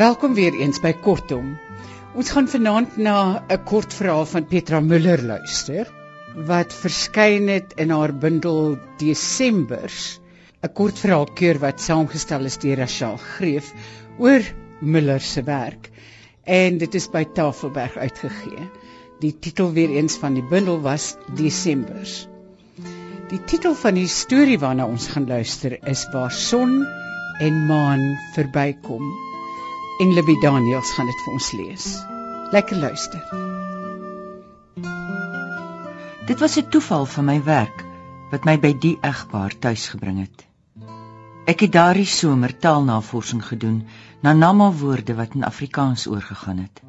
Welkom weer eens by Kortom. Ons gaan vanaand na 'n kort verhaal van Petra Müller luister wat verskyn het in haar bundel Desembers, 'n kort verhaalkeur wat saamgestel is deur Rachel Greef oor Müller se werk en dit is by Tafelberg uitgegee. Die titel weer eens van die bundel was Desembers. Die titel van die storie waarna ons gaan luister is Waar son en maan verbykom en Libby Daniels gaan dit vir ons lees. Lekker luister. Dit was 'n toeval van my werk wat my by die egpaar tuisgebring het. Ek het daardie somer taalnavorsing gedoen na Nama woorde wat in Afrikaans oorgegaan het.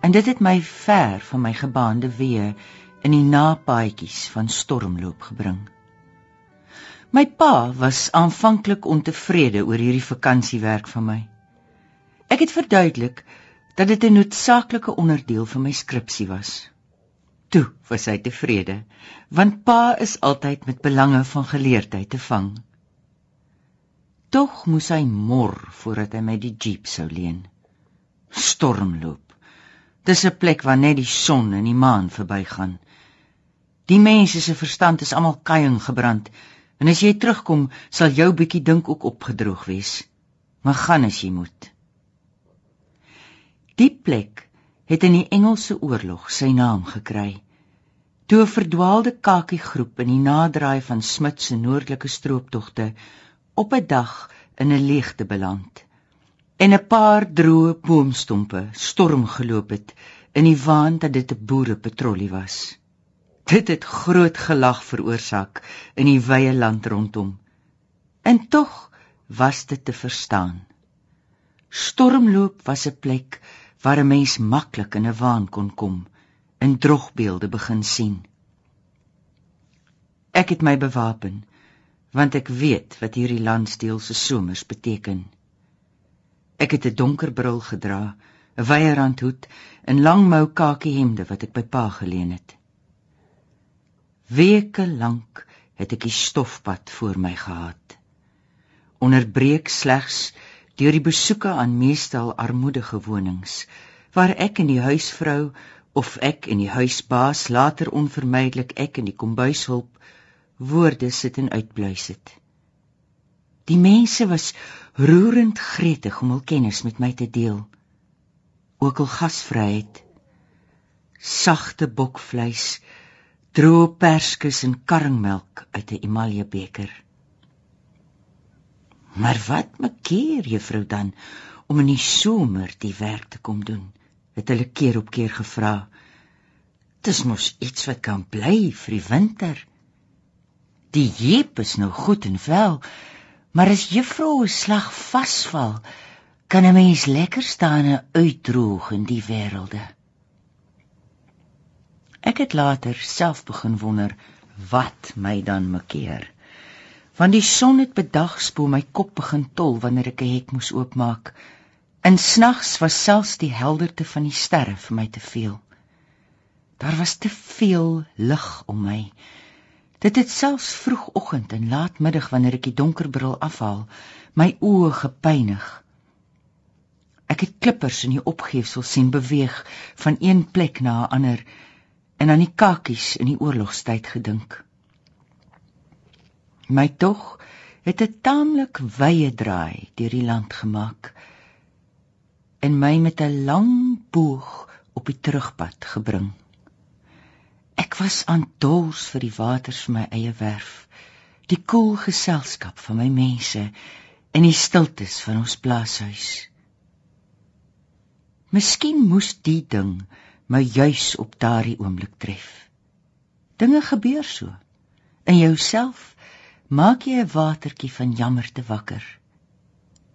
En dit het my ver van my gebaande weë in die napaadjies van stormloop gebring. My pa was aanvanklik ontevrede oor hierdie vakansiewerk van my. Ek het verduidelik dat dit 'n noodsaaklike onderdeel van my skripsie was. Toe was hy tevrede, want pa is altyd met belange van geleerdheid te vang. Tog moes hy mor voordat hy my die jeep sou leen. Stormloop. Dis 'n plek waar net die son en die maan verbygaan. Die mense se verstand is almal kuiing gebrand en as jy terugkom, sal jou bietjie dink ook opgedroog wees. Maar gaan as jy moet. Die plek het in die Engelse oorlog sy naam gekry. Toe 'n verdwaalde kakiegroep in die naderdraai van Smit se noordelike strooptogte op 'n dag in 'n leegte beland en 'n paar droë boomstompe storm geloop het in die waan dat dit 'n boerepatrollie was. Dit het groot gelag veroorsaak in die wye land rondom. En tog was dit te verstaan. Stormloop was 'n plek waar 'n mens maklik in 'n waan kon kom, in drogbeelde begin sien. Ek het my bewapen, want ek weet wat hierdie landsdeel se somers beteken. Ek het 'n donker bril gedra, 'n weierhandhoed en lang mou kakie hemde wat ek by pa geleen het. Weke lank het ek die stofpad voor my gehad. Onderbreek slegs deur die besoeke aan meestal armoedige wonings waar ek en die huisvrou of ek en die huisbaas later onvermydelik ek en die kombuishulp woorde sit en uitbluis het. Die mense was roerend gretig om hul kennis met my te deel. Ook al gasvryheid, sagte bokvleis, droë perskes en karringmelk uit 'n emaljebeker. Maar wat maak keer juffrou dan om in die somer die werk te kom doen? Het hulle keer op keer gevra. Dis mos iets wat kan bly vir die winter. Die jeep is nou goed en wel, maar as juffrou 'n slag vasval, kan 'n mens lekker staan en uitdroog in die wêrelde. Ek het later self begin wonder wat my dan makkeer want die son het bedagspoel my kop begin tol wanneer ek 'n hek moes oopmaak. In snags was selfs die helderte van die sterre vir my te veel. Daar was te veel lig om my. Dit het selfs vroegoggend en laatmiddag wanneer ek die donker bril afhaal, my oë gepynig. Ek het klippers in die opgeefsel sien beweeg van een plek na 'n ander en aan die kakies in die oorlogstyd gedink. My tog het 'n taamlik wye draai deur die land gemaak en my met 'n lang boog op die terugpad gebring. Ek was aan dors vir die waters van my eie werf, die koel geselskap van my mense en die stiltes van ons plaashuis. Miskien moes die ding my juis op daardie oomblik tref. Dinge gebeur so in jouself maak jy 'n watertjie van jammerte wakker.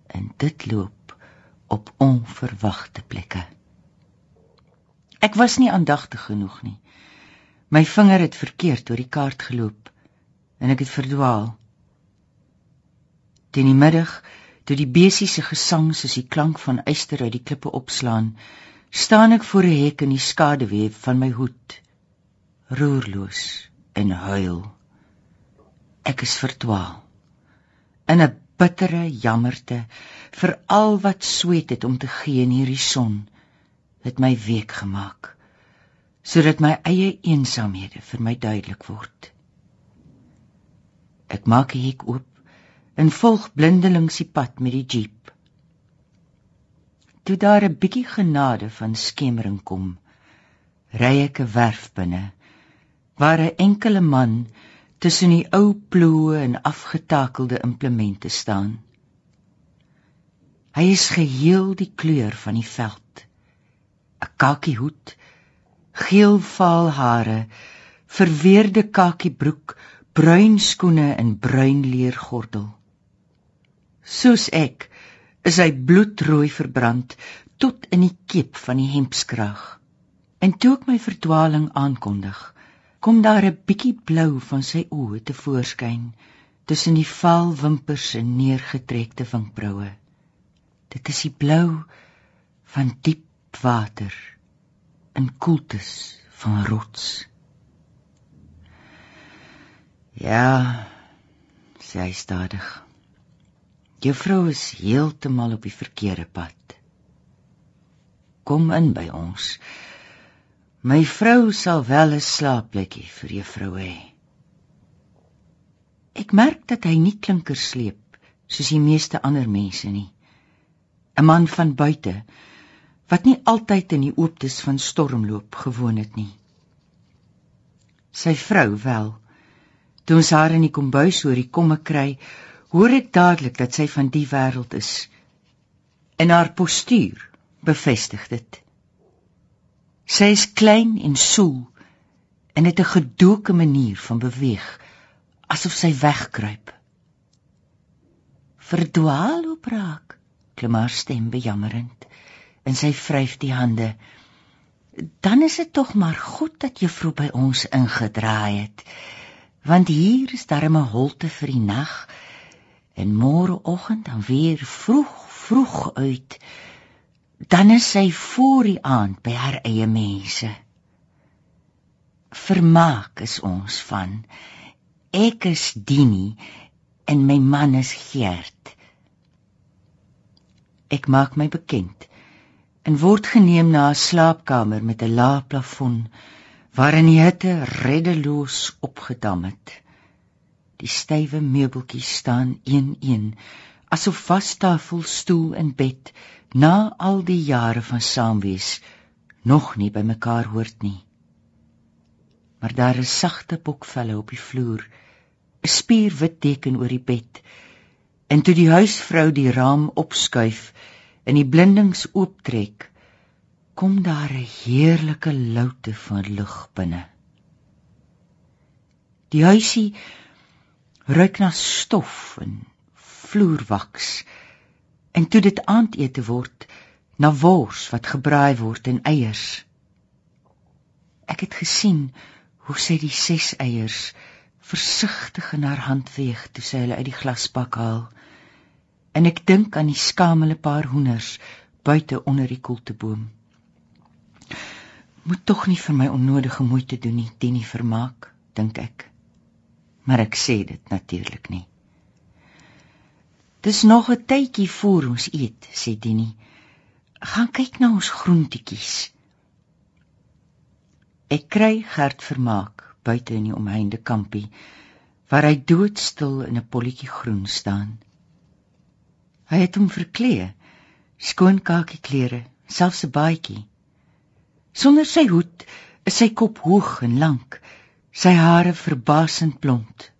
En dit loop op onverwagte plekke. Ek was nie aandagtig genoeg nie. My vinger het verkeerd oor die kaart geloop en ek het verdwaal. Teen die middag, toe die besie se gesang soos die klank van eyster uit die klippe opslaan, staan ek voor 'n hek in die skaduwee van my hoed, roerloos en huil. Ek is verdwaal. In 'n bittere jammerte vir al wat sweet het om te gee in hierdie son het my week gemaak sodat my eie eensaamhede vir my duidelik word ek maak die hek oop en volg blindelings die pad met die jeep toe daar 'n bietjie genade van skemering kom ry ek 'n werf binne waar 'n enkele man tussen die ou ploë en afgetakelde implemente staan. Hy is geheel die kleur van die veld. 'n Kakie hoed, geel vaal hare, verweerde kakie broek, bruin skoene en bruin leer gordel. Soos ek is hy bloedrooi verbrand tot in die keep van die hempskraag. En toe ek my verdwaling aankondig, kom daar 'n bietjie blou van sy oë te voorskyn tussen die val wimpers en neergetrekte vinkbroue. Dit is die blou van diep water in koeltes van rots. Ja, sê hy stadig. Juffrou is heeltemal op die verkeerde pad. Kom in by ons. My vrou sal wel 'n slaapplekkie vir juffrou hê. Ek merk dat hy nie klinkers sleep soos die meeste ander mense nie. 'n Man van buite wat nie altyd in die ooptes van stormloop gewoon het nie. Sy vrou wel. Toe ons haar in die kombuis hoor die komme kry, hoor ek dadelik dat sy van die wêreld is. En haar postuur bevestig dit. Sy is klein en soel en het 'n gedoeke manier van beweeg asof sy wegkruip. Verdwaal op raak, klim haar stem bejammerend en sy vryf die hande. Dan is dit tog maar goed dat juffrou by ons ingedraai het. Want hier is daar 'n holte vir die nag en môreoggend dan weer vroeg vroeg uit dan is sy voor die aand by haar eie mense. Vermaak is ons van. Ek is Dini en my man is Gert. Ek maak my bekend en word geneem na 'n slaapkamer met 'n lae plafon waarin die hitte reddeloos opgedam het. Die stywe meubeltjies staan een-een asof wastafel, stoel en bed na al die jare van saamwees nog nie by mekaar hoort nie. Maar daar is sagte bokvelle op die vloer, 'n spierwit deken oor die bed. En toe die huisvrou die raam opskuif en die blindings ooptrek, kom daar 'n heerlike loute van lug binne. Die huisie ruik na stof en vloerwaks en toe dit aandete word na wors wat gebraai word en eiers. Ek het gesien hoe sy die ses eiers versigtig in haar hand weeg toe sy hulle uit die glasbak haal. En ek dink aan die skamele paar hoenders buite onder die koelteboom. Moet tog nie vir my onnodige moeite doen nie, dit nie vermaak, dink ek. Maar ek sê dit natuurlik nie. Dis nog 'n tydjie voor ons eet, sê Dini. Gaan kyk na ons groentjies. Ek kry Gert vermaak buite in die omheinde kampie waar hy doodstil in 'n polletjie groen staan. Hy het hom verklee, skoon kakie klere, selfs 'n baadjie. Sonder sy hoed is sy kop hoog en lank, sy hare verbasend blond.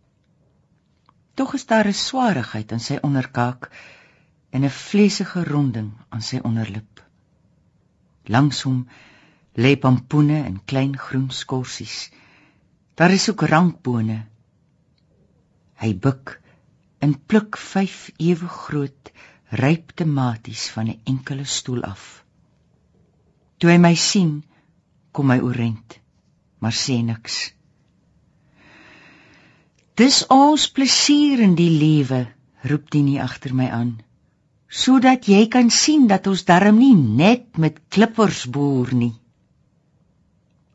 Tog is daar 'n swaarigheid aan sy onderkaak en 'n vleesige ronding aan sy onderlip. Langs hom lê pampoene en klein groen skorsies. Daar is ook rankbone. Hy buik en pluk vyf ewe groot ryp tomaties van 'n enkele stoel af. Toe hy my sien, kom hy oorent, maar sê niks. Dis ons plesier in die lewe, roep Dini agter my aan. Sodat jy kan sien dat ons darm nie net met klippers boer nie.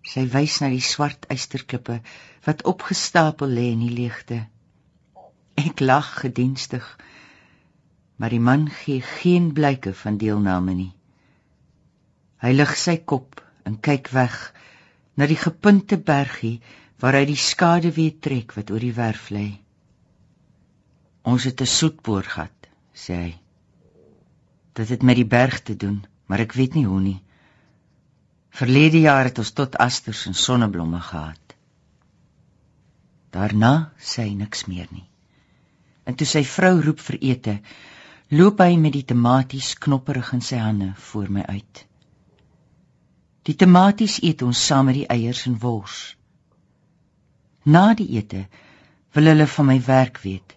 Sy wys na die swart eysterklippe wat opgestapel lê in die leegte. Ek lag gedienstig Maar die man gee geen blyke van deelname nie. Hy lig sy kop en kyk weg na die gepunte bergie waar hy die skade weer trek wat oor die werf lê. Ons het 'n soetpoor gehad, sê hy. Dit het met die berg te doen, maar ek weet nie hoe nie. Verlede jaar het ons tot asters en sonneblomme gehad. Daarna sê hy niks meer nie. En toe sy vrou roep vir ete, loop hy met die tomaties knopperig in sy hande voor my uit. Die tomaties eet ons saam met die eiers en wors. Na die ete wil hulle van my werk weet.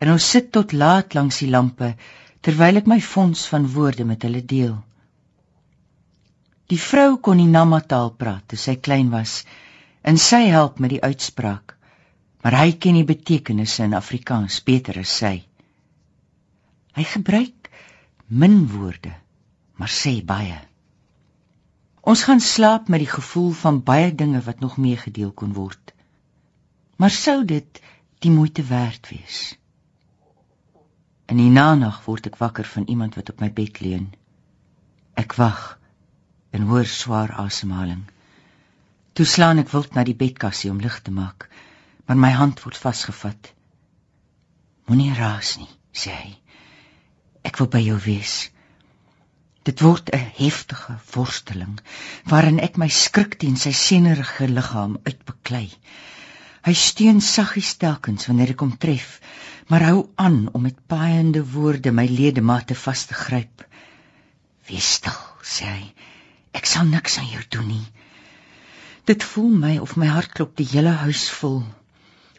En ons sit tot laat langs die lampe terwyl ek my fonds van woorde met hulle deel. Die vrou kon nie namataal praat toe sy klein was en sy help met die uitspraak. Maar hy ken die betekenisse in Afrikaans beter as sy. Hy gebruik min woorde, maar sê baie. Ons gaan slaap met die gevoel van baie dinge wat nog meegedeel kon word. Maar sou dit die moeite werd wees? In die nag word ek wakker van iemand wat op my bed leun. Ek wag en hoor swaar asemhaling. Toe slaan ek wild na die bedkassie om lig te maak, maar my hand word vasgevat. Moenie raas nie, sê hy. Ek wil by jou wees. Dit word 'n heftige worsteling waarin ek my skrik teen sy senerige liggaam uitbeklei. Hy steun saggies telkens wanneer ek hom tref, maar hou aan om met paaiende woorde my ledemate vas te gryp. "Wees stil," sê hy. "Ek sal niks aan jou doen nie." Dit voel my of my hart klop die hele huis vol.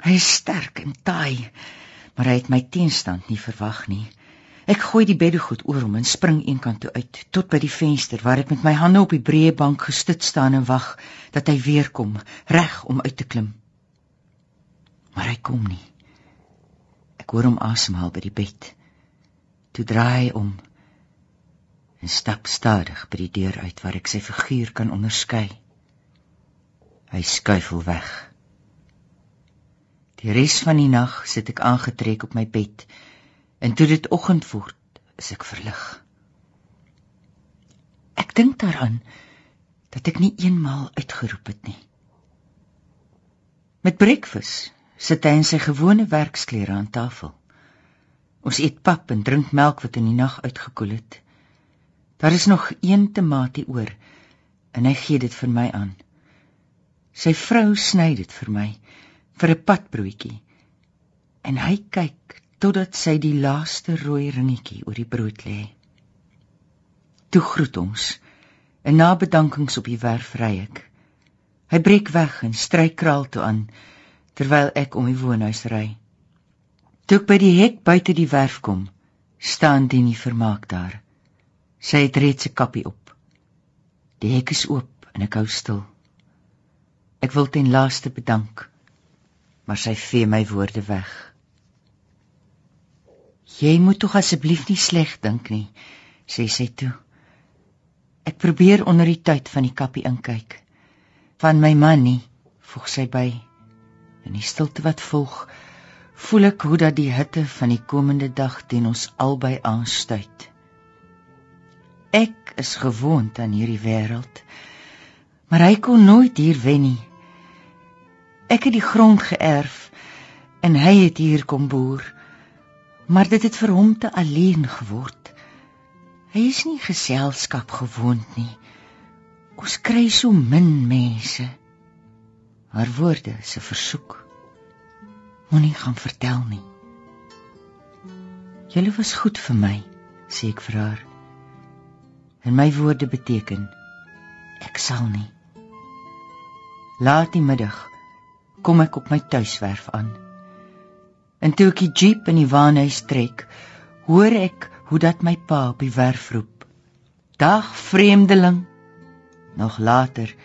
Hy is sterk en taai, maar hy het my teenstand nie verwag nie. Ek gooi die beddegoed oor hom en spring eenkant toe uit tot by die venster waar ek met my hande op die breë bank gestit staan en wag dat hy weer kom, reg om uit te klim. Maar hy kom nie. Ek hoor hom asemhaal by die bed. Toe draai hy om en stap stadig by die deur uit waar ek sy figuur kan onderskei. Hy skuifel weg. Die res van die nag sit ek aangetrek op my bed En toe dit oggend word, is ek verlig. Ek dink daaraan dat ek nie eenmaal uitgeroep het nie. Met breakfast sit hy in sy gewone werksklere aan tafel. Ons eet pap en drink melk wat in die nag uitgekoel het. Daar is nog een tamatie oor en hy gee dit vir my aan. Sy vrou sny dit vir my vir 'n padbroodjie. En hy kyk totdat sy die laaste rooi ringetjie oor die brood lê. Toe groet ons. En na bedankings op die werf ry ek. Hy breek weg en stryk kraal toe aan terwyl ek om die woonhuis ry. Toe ek by die hek buite die werf kom, staan Dini vermaak daar. Sy het reeds 'n kappie op. Die hek is oop en ek hou stil. Ek wil ten laaste bedank, maar sy vee my woorde weg. Jy moet tog asseblief nie sleg dink nie, sê sy toe. Ek probeer onder die tyd van die kappie inkyk. Van my man nie, voeg sy by. In die stilte wat volg, voel ek hoe dat die hitte van die komende dag teen ons albei aanstuit. Ek is gewoond aan hierdie wêreld, maar hy kon nooit hier wen nie. Ek het die grond geërf en hy het hier kom boer maar dit het vir hom te alleen geword. Hy is nie geselskap gewoond nie. Ons kry so min mense. Haar woorde is 'n versoek. Moenie gaan vertel nie. Julle was goed vir my, sê ek vir haar. En my woorde beteken ek sal nie. Laat die middag kom ek op my tuiswerf aan. En toe ek die jeep in die waanhuis trek, hoor ek hoe dat my pa op die werf roep. Dag vreemdeling. Nog later,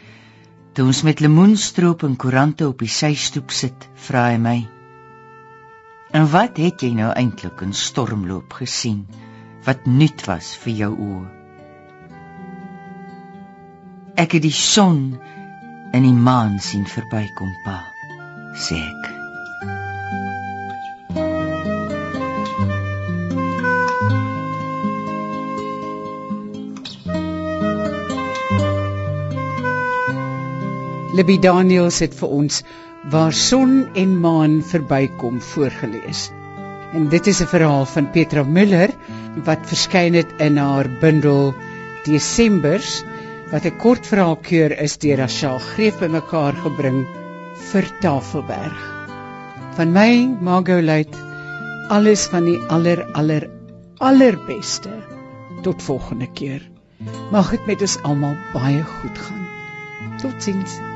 toe ons met lemoenstroop en koerante op die systoep sit, vra hy my: "En wat het jy nou eintlik in stormloop gesien wat nuut was vir jou oë?" Ek het die son en die maan sien verbykom, pa, sê ek. Libby Daniels het vir ons waar son en maan verbykom voorgeles. En dit is 'n verhaal van Petra Müller wat verskyn het in haar bundel Desembers wat 'n kortverhaalkeur is deur Rachel Greef bymekaar gebring vir Tafelberg. Van my Margot Luit alles van die aller aller allerbeste. Tot volgende keer. Mag dit met ons almal baie goed gaan. Totsiens.